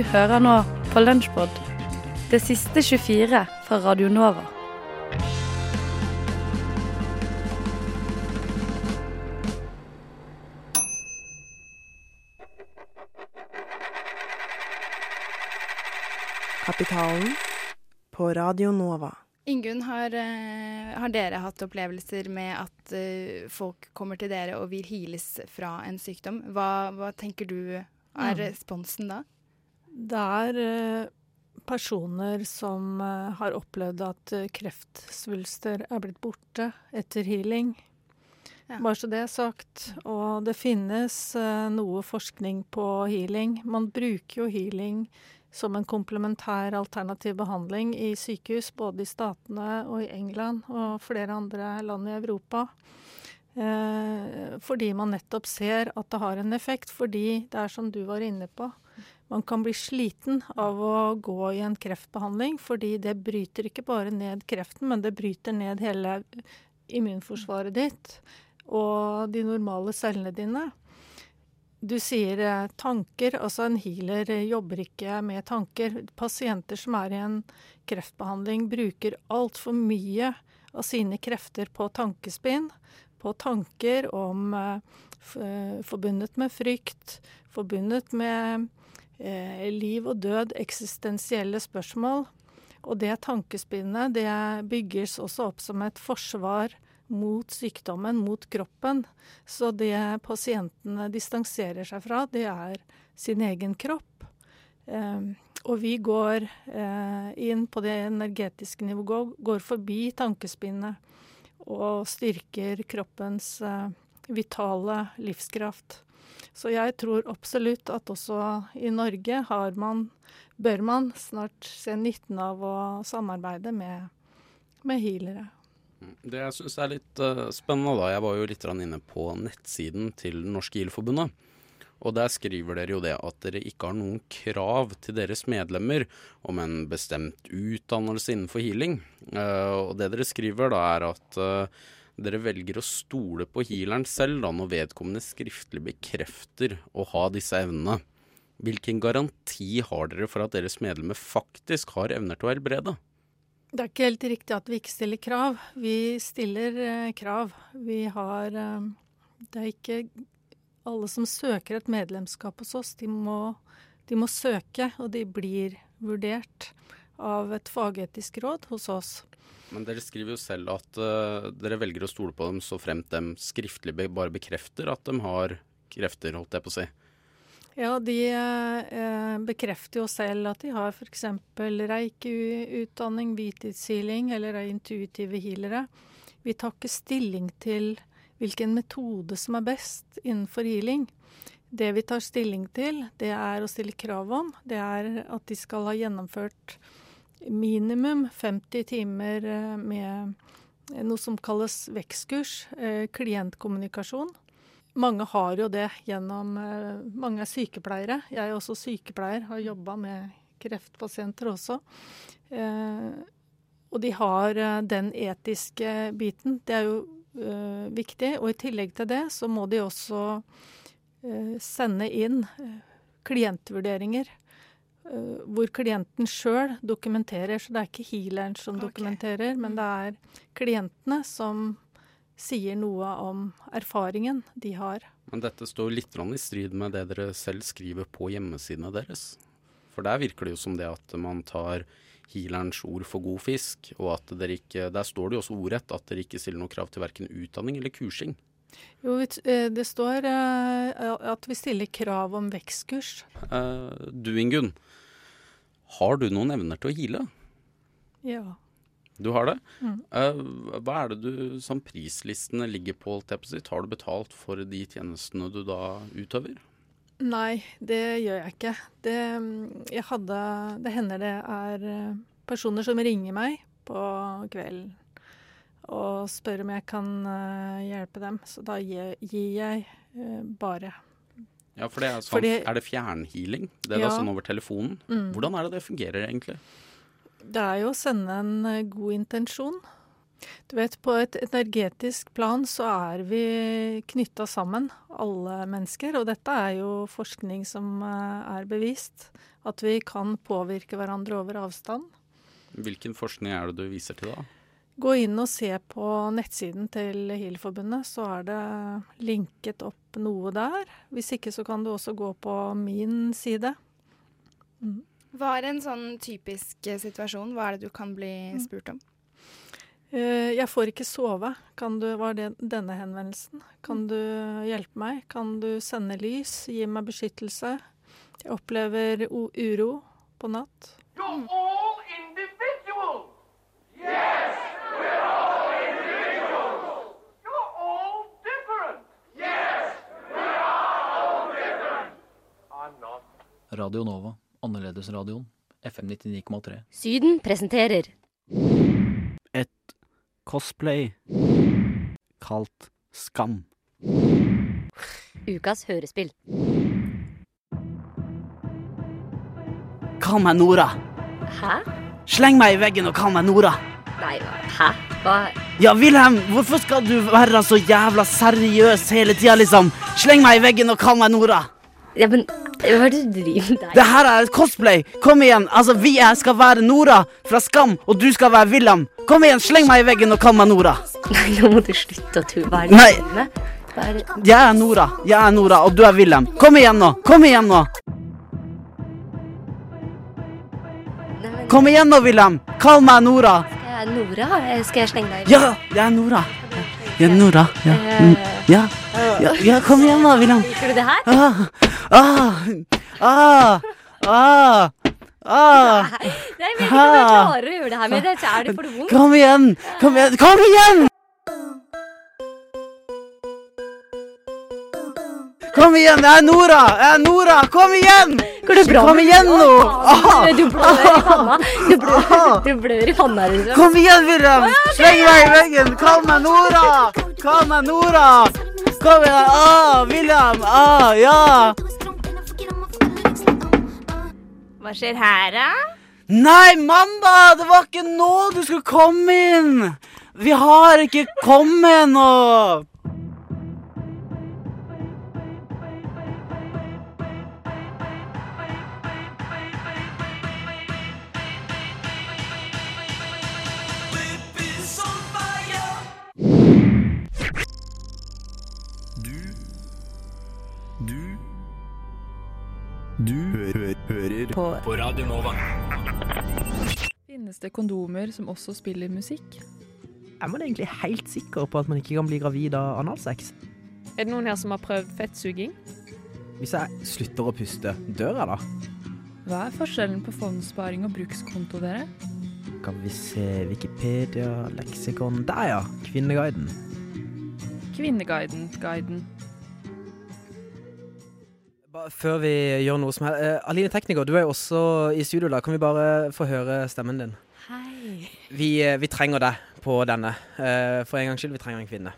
Du hører nå på Lunsjpod, det siste 24 fra Radio Nova. Kapitalen på Radio Nova. Ingunn, har, eh, har dere hatt opplevelser med at eh, folk kommer til dere og vil heales fra en sykdom? Hva, hva tenker du er Mm. responsen da? Det er eh, personer som eh, har opplevd at eh, kreftsvulster er blitt borte etter healing. Ja. Bare så det er sagt. Og det finnes noe forskning på healing. Man bruker jo healing som en komplementær alternativ behandling i sykehus, både i Statene og i England og flere andre land i Europa. Eh, fordi man nettopp ser at det har en effekt. Fordi det er som du var inne på, man kan bli sliten av å gå i en kreftbehandling. Fordi det bryter ikke bare ned kreften, men det bryter ned hele immunforsvaret ditt og de normale cellene dine. Du sier eh, tanker. Altså en healer eh, jobber ikke med tanker. Pasienter som er i en kreftbehandling, bruker altfor mye av sine krefter på tankespinn. På tanker om eh, forbundet med frykt, forbundet med eh, liv og død, eksistensielle spørsmål. Og det tankespinnet det bygges også opp som et forsvar mot sykdommen, mot kroppen. Så det pasientene distanserer seg fra, det er sin egen kropp. Eh, og vi går eh, inn på det energetiske nivået, går forbi tankespinnet og styrker kroppens eh, vitale livskraft. Så jeg tror absolutt at også i Norge har man, bør man snart se nytten av å samarbeide med, med healere. Det jeg syns er litt uh, spennende, da Jeg var jo litt inne på nettsiden til Det norske GIL-forbundet. Og der skriver dere jo det at dere ikke har noen krav til deres medlemmer om en bestemt utdannelse innenfor healing. Uh, og det dere skriver da er at eh, dere velger å stole på healeren selv da når vedkommende skriftlig bekrefter å ha disse evnene. Hvilken garanti har dere for at deres medlemmer faktisk har evner til å helbrede? Det er ikke helt riktig at vi ikke stiller krav. Vi stiller eh, krav. Vi har eh, Det er ikke alle som søker et medlemskap hos oss. De må, de må søke, og de blir vurdert av et fagetisk råd hos oss. Men dere skriver jo selv at uh, dere velger å stole på dem så fremt de skriftlig be bare bekrefter at de har krefter, holdt jeg på å si. Ja, de eh, bekrefter jo selv at de har f.eks. reiki-utdanning, hvitidshealing eller er intuitive healere. Vi tar ikke stilling til hvilken metode som er best innenfor healing. Det vi tar stilling til, det er å stille krav om. Det er at de skal ha gjennomført minimum 50 timer eh, med noe som kalles vekstkurs, eh, klientkommunikasjon. Mange har jo det gjennom eh, Mange er sykepleiere. Jeg er også sykepleier, har jobba med kreftpasienter også. Og de har den etiske biten. Det er jo viktig. Og i tillegg til det så må de også sende inn klientvurderinger. Eh, hvor klienten sjøl dokumenterer. Så det er ikke healeren som okay. dokumenterer, men det er klientene som sier noe om erfaringen de har. Men dette står litt i strid med det dere selv skriver på hjemmesidene deres. For der virker det jo som det at man tar healerens ord for god fisk, og at dere ikke Der står det jo også ordrett at dere ikke stiller noe krav til verken utdanning eller kursing. Jo, eh, det står eh, at vi stiller krav om vekstkurs. Eh, du Ingunn, har du noen evner til å heale? Ja. Du har det? Mm. Hva er det du som prislistene ligger på? Har du betalt for de tjenestene du da utøver? Nei, det gjør jeg ikke. Det, jeg hadde, det hender det er personer som ringer meg på kvelden og spør om jeg kan eh, hjelpe dem. Så da gir, jeg eh, bare. Ja, for det er sånn, Fordi- er det fjernhealing? Det er Ja. sånn over telefonen? Mm. Hvordan er det det fungerer egentlig? Det er jo å sende en eh, god intensjon. Du vet, på et energetisk plan så er vi knytta sammen, alle mennesker. Og dette er jo forskning som er bevist. At vi kan påvirke hverandre over avstand. Hvilken forskning er det du viser til da? Gå inn og se på nettsiden til HIL-forbundet, så er det linket opp noe der. Hvis ikke så kan du også gå på min side. Mm. Hva er en sånn typisk eh, situasjon? Hva er det du kan bli mm. spurt om? Uh, jeg får ikke sove. Kan du, var det denne henvendelsen? Kan du hjelpe meg? Kan du sende lys? Gi meg beskyttelse? Jeg opplever uro på natt. Mm. Radio Nova, Annerledesradioen, FM 99,3. Syden presenterer Et cosplay kalt Skam. Ukas hørespill. Kall meg Nora. Hæ? Sleng meg i veggen og kall meg Nora. Nei, hæ? Hva Ja, Wilhelm, hvorfor skal du være så jævla seriøs hele tida, liksom? Sleng meg i veggen og kall meg Nora. Ja, men hva er det du driver med? Det her er et cosplay. Kom igjen. Altså, Vi skal være Nora fra Skam, og du skal være William. Kom igjen, sleng meg i veggen og kall meg Nora. Nei, nå må du slutte å tulle. Hva er det Nei. du med? Er? Jeg er Nora. Jeg er Nora, og du er William. Kom igjen nå. Kom igjen nå. Nei, men, Kom igjen nå, William! Kall meg Nora. Skal jeg Nora? Eh, Skal jeg slenge deg i Ja, jeg er Nora. Jeg er Nora. Ja. Mm. ja. Ja. ja kom igjen da, William. Liker du det her? Ah, ah, ah, ah, ah. Nei, jeg vet ikke om jeg klarer å gjøre det her med det. Er det for vondt? Kom igjen! Kom igjen! Kom igjen! Kom igjen! Det er Nora! Det er Nora! Kom igjen! Går det bra Kom igjen nå! Du blør i panna. Du blør, du blør i panna. Liksom. Kom igjen, Wilhelm! Sleng meg i veggen! Kall meg Nora! Kall meg Nora! Kom igjen! Åh, William! Åh, ja! Hva skjer her, da? Nei, mandag! Det var ikke nå du skulle komme inn! Vi har ikke kommet ennå! Du Du hø hø hører på. på Radio Nova. Finnes det kondomer som også spiller musikk? Er man egentlig helt sikker på at man ikke kan bli gravid av analsex? Er det noen her som har prøvd fettsuging? Hvis jeg slutter å puste, dør jeg da? Hva er forskjellen på fondssparing og brukskonto, dere? Kan vi se Wikipedia, leksikon Der, ja! Kvinneguiden. Kvinneguiden, guiden. Bare Før vi gjør noe som helst uh, Aline Tekniker, du er jo også i studio. da Kan vi bare få høre stemmen din? Hei. Vi, eh, vi trenger deg på denne. Eh, for en gangs skyld, vi trenger en kvinne.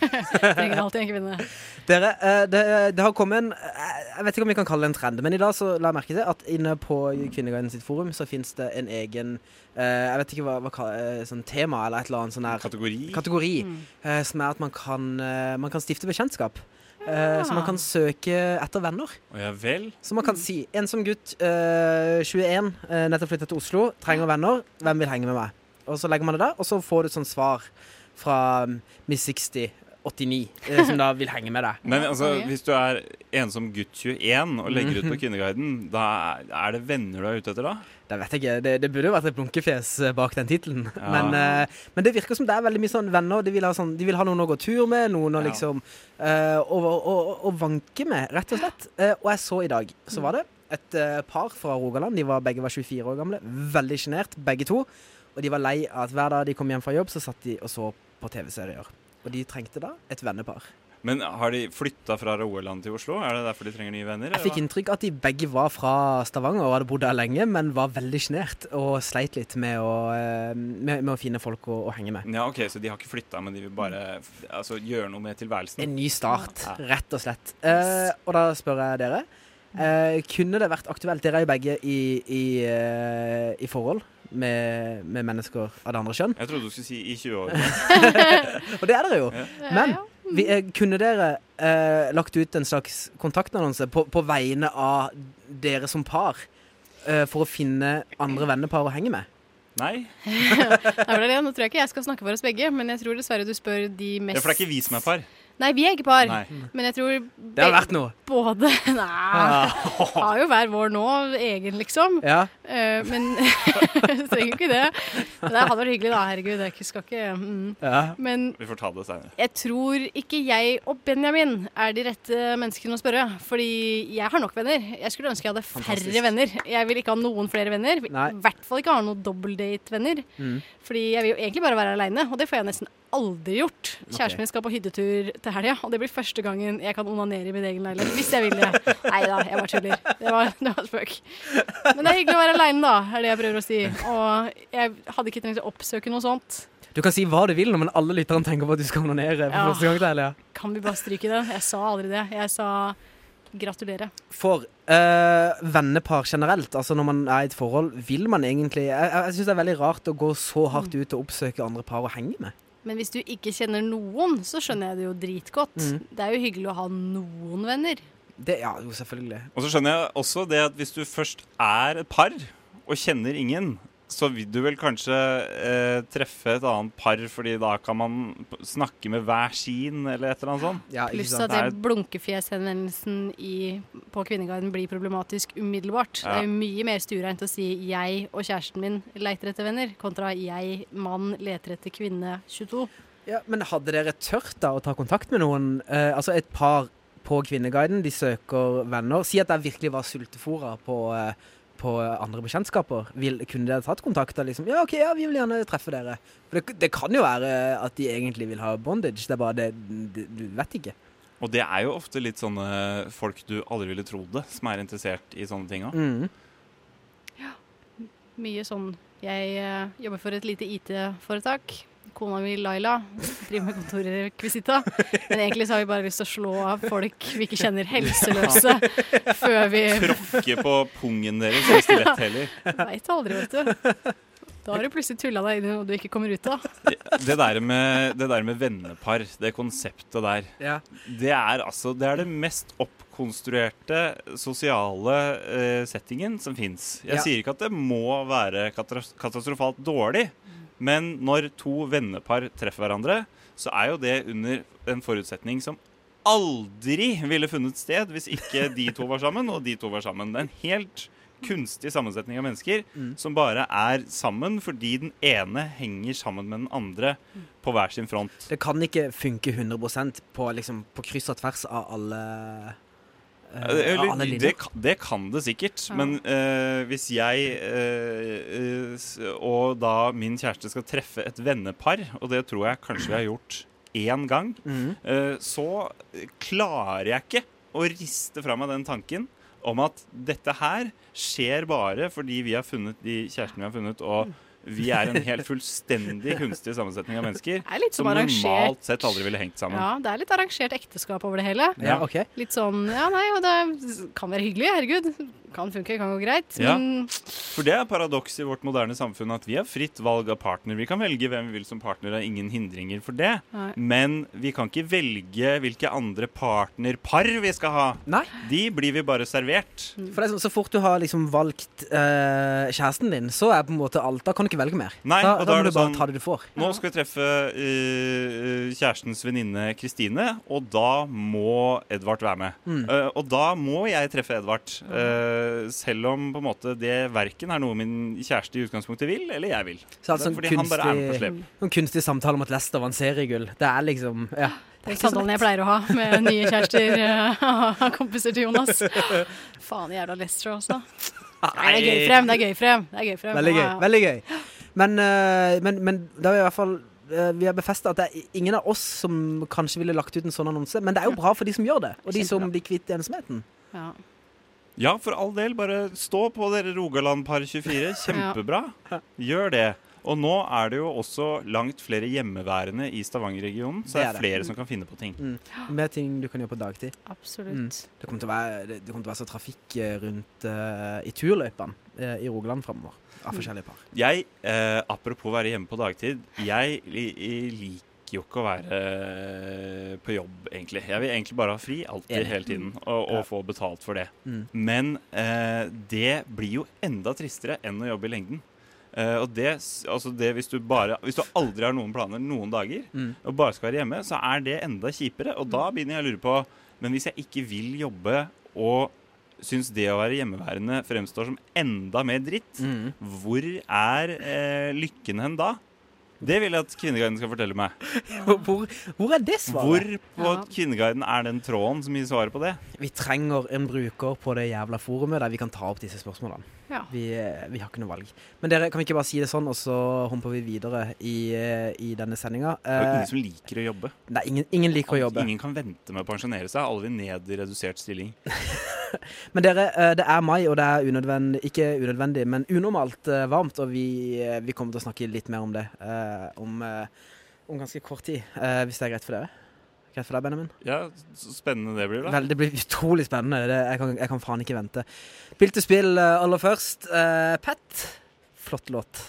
Trenger alltid en kvinne. Dere, eh, det, det har kommet en eh, Jeg vet ikke om vi kan kalle det en trend, men i dag så la jeg merke til at inne på Kvinneguiden sitt forum så fins det en egen eh, Jeg vet ikke hva, hva eh, sånn tema eller et eller annet sånn her Kategori? kategori Mm. eh, som er at man kan, eh, man kan stifte bekjentskap. Eh, så man kan søke etter venner. Å ja vel? Så man kan si ensom gutt, uh, 21, uh, nettopp flyttet til Oslo, trenger venner. Hvem vil henge med meg? Og så legger man det der, og så får du et sånt svar fra um, Miss 60. 89, eh, som da vil henge med deg. Men altså, hvis du er ensom gutt 21 og legger ut på Mhm. Kvinneguiden, da er- det venner du er ute etter da? Det vet jeg ikke. Det, det burde jo vært et blunkefjes eh, bak den tittelen. Ja. Men, uh, men det virker som det er veldig mye sånn venner. De vil ha, sånn, de vil ha noen å gå tur med, noen å Ja. liksom eh, å vanke med, rett og slett. Uh, og jeg så i dag, så var det et par fra Rogaland. De var, begge var 24 år gamle. Veldig sjenert, begge to. Og de var lei av at hver dag de kom hjem fra jobb, så satt de og så på TV-serier. Og de trengte da et vennepar. Men har de flytta fra Roaland til Oslo? Er det derfor de trenger nye venner? Jeg fikk inntrykk at de begge var fra Stavanger og hadde bodd der lenge, men var veldig sjenert og sleit litt med å, eh, med, med å finne folk å, å henge med. Ja, ok, Så de har ikke flytta, men de vil bare altså, gjøre noe med tilværelsen? En ny start, rett og slett. Eh, og da spør jeg dere. Eh, kunne det vært aktuelt Dere er jo begge i, i, eh, i forhold. Med, med mennesker av det andre kjønn. Jeg trodde du skulle si i 20 år. Og det er dere jo. Ja. Men vi, eh, kunne dere eh, lagt ut en slags kontaktannonse på, på vegne av dere som par eh, for å finne andre vennepar å henge med? Nei. Nei, det er det. Nå tror jeg ikke jeg skal snakke for oss begge, men jeg tror dessverre du spør de mest Ja, for det er ikke vi som er par. Nei, vi er ikke par. Nei. Men jeg tror Det har vært noe. Både Nei. Har jo hver vår nå, egen, liksom. Ja. Uh, men trenger jo ikke det. Men det hadde vært hyggelig, da. Herregud. Jeg ikke- skal ikke mm. Ja. Men Vi får ta det senere. jeg tror ikke jeg og Benjamin er de rette menneskene å spørre. Fordi jeg har nok venner. Jeg skulle ønske jeg hadde færre Fantastisk. venner. Jeg vil ikke ha noen flere venner. I hvert fall ikke ha noen dobbeltdate-venner. Mm. Fordi jeg vil jo egentlig bare være aleine, og det får jeg nesten aldri gjort. Kjæresten min skal på hyttetur til helga, og det blir første gangen jeg kan onanere i min egen leilighet. Hvis jeg vil det. Nei da, jeg bare tuller. Det var, det var spøk. Men det er hyggelig å være aleine, da, er det jeg prøver å si. Og jeg hadde ikke trengt å oppsøke noe sånt. Du kan si hva du vil men alle lytterne tenker på at du skal onanere for Ja. første gang til helga. Kan vi bare stryke det? Jeg sa aldri det. Jeg sa gratulerer. For øh, vennepar generelt, altså når man er i et forhold, vil man egentlig Jeg, jeg, jeg syns det er veldig rart å gå så hardt ut og oppsøke andre par å henge med. Men hvis du ikke kjenner noen, så skjønner jeg det jo dritgodt. Mm. Det er jo hyggelig å ha noen venner. Det, ja, jo, selvfølgelig. Og så skjønner jeg også det at hvis du først er et par og kjenner ingen, så vil du vel kanskje eh, treffe et annet par, fordi da kan man snakke med hver sin, eller et eller annet sånt. Ja, Pluss at det blunkefjeshenvendelsen på Kvinneguiden blir problematisk umiddelbart. Ja. Det er jo mye mer stuereint å si 'jeg og kjæresten min leiter etter venner', kontra 'jeg, mann, leter etter kvinne 22'. Ja, men hadde dere tørt da å ta kontakt med noen? Eh, altså et par på Kvinneguiden, de søker venner. Si at jeg virkelig var sultefora på, eh, på andre bekjentskaper. Vil, kunne dere tatt kontakt og liksom Ja, OK, ja, vi vil gjerne treffe dere. For det, det kan jo være at de egentlig vil ha bondage. Det er bare det, det Du vet ikke. Og det er jo ofte litt sånne folk du aldri ville trodd det, som er interessert i sånne ting òg. Mm. Mye sånn Jeg eh, jobber for et lite IT-foretak. Kona mi Laila driver med kontorrekvisita. Men egentlig så har vi bare lyst til å slå av folk vi ikke kjenner helseløse før vi Tråkke på pungen deres med stiletthæler. Veit aldri, vet du. Da har du plutselig tulla deg inn i noe du ikke kommer ut av. Det der med, det der med vennepar, det konseptet der, Ja. det er altså Det er det mest oppkonstruerte sosiale uh, settingen som fins. Jeg Ja. sier ikke at det må være katastrofalt dårlig, men når to vennepar treffer hverandre, så er jo det under en forutsetning som aldri ville funnet sted hvis ikke de to var sammen, og de to var sammen. Det er en helt kunstig sammensetning av mennesker Mm. som bare er sammen fordi den ene henger sammen med den andre på hver sin front. Det kan ikke funke 100 på, liksom, på kryss og tvers av alle Eller, det, kan- det kan det sikkert, Ja. men uh, hvis jeg eh, eh, og da min kjæreste skal treffe et vennepar, og det tror jeg kanskje vi har gjort én gang, mm. uh, så klarer jeg ikke å riste fra meg den tanken om at dette her skjer bare fordi vi har funnet de kjærestene vi har funnet, og vi er en helt fullstendig kunstig sammensetning av mennesker Det er litt som som arrangert normalt sett aldri ville hengt sammen. Ja, det er litt arrangert ekteskap over det hele. Ja, OK. Litt sånn Ja, nei, og det kan være hyggelig, herregud. Kan funke, kan gå greit. Ja. Men For det er paradoks i vårt moderne samfunn at vi har fritt valg av partner. Vi kan velge hvem vi vil som partner, det er ingen hindringer for det. Nei. Men vi kan ikke velge hvilke andre partnerpar vi skal ha. Nei. De blir vi bare servert. For det er sånn, Så fort du har liksom valgt eh, kjæresten din, så er på en måte alt Da kan du ikke velge mer. Nei, da, og da da må er du bare sånn- ta det du får. Nå skal vi treffe uh, kjærestens venninne Kristine, og da må Edvard være med. Mm. Uh, og da må jeg treffe Edvard. Uh, selv om på en måte det verken er noe min kjæreste i utgangspunktet vil, eller jeg vil. Så altså, Fordi han bare er med på slep. Noen kunstig samtale om at Leicester vant seriegull. Det er liksom Ja. det er samtalen jeg pleier å ha med nye kjærester og kompiser til Jonas. Faen jævla Lester, altså. Nei, det er gøy frem, det er gøy frem. Det er gøy frem. Veldig gøy. Veldig gøy Men, eh, men, men da er vi i hvert fall eh, vi har befesta at det er ingen av oss som kanskje ville lagt ut en sånn annonse. Men det er jo bra for de som gjør det, og de som blir kvitt ensomheten. Ja. Ja, for all del. Bare stå på dere Rogaland par 24. Kjempebra. Gjør det. Og nå er det jo også langt flere hjemmeværende i Stavanger-regionen, så det Det er flere det. flere som kan finne på ting. Mm. Mer ting du kan gjøre på dagtid. Absolutt. Mm. Det, kommer til å være, det, kommer til å være så trafikk eh, rundt uh, i turløypene uh, i Rogaland framover. Av Mm. forskjellige par. Jeg, uh, apropos være hjemme på dagtid, jeg li, liker jo ikke å være på jobb, egentlig. Jeg vil egentlig bare ha fri, alltid, Enig. hele tiden, og, og Ja. få betalt for det. Mm. Men eh, det blir jo enda tristere enn å jobbe i lengden. Eh, og det, altså det hvis, du bare, hvis du aldri har noen planer noen dager, Mm. og bare skal være hjemme, så er det enda kjipere. Og da begynner jeg å lure på Men hvis jeg ikke vil jobbe, og syns det å være hjemmeværende fremstår som enda mer dritt, Mm. hvor er eh, lykken hen da? Det vil jeg at Kvinneguiden skal fortelle meg. Hvor, hvor er det svaret? Hvor på Ja. Kvinneguiden er den tråden som gir svaret på det? Vi trenger en bruker på det jævla forumet der vi kan ta opp disse spørsmålene. Ja. Vi, eh, vi har ikke noe valg. Men dere, kan vi ikke bare si det sånn, og så humper vi videre i, eh, i denne sendinga? Det er jo ingen som liker å jobbe. Nei, ingen, ingen liker å jobbe. Ingen kan vente med å pensjonere seg. Alle vil ned i redusert stilling. Men dere, eh, det er mai, og det er unødvendig, ikke unødvendig, men unormalt eh, varmt. Og vi, eh, vi kommer til å snakke litt mer om det eh, om, eh, om ganske kort tid. eh, hvis det er greit for dere? Greit for deg, Benjamin? Ja, så spennende det blir, da. Vel, det blir utrolig spennende. Det, jeg, kan, jeg kan faen ikke vente. Spill til spill eh, aller først. Uh, Pet. Flott låt.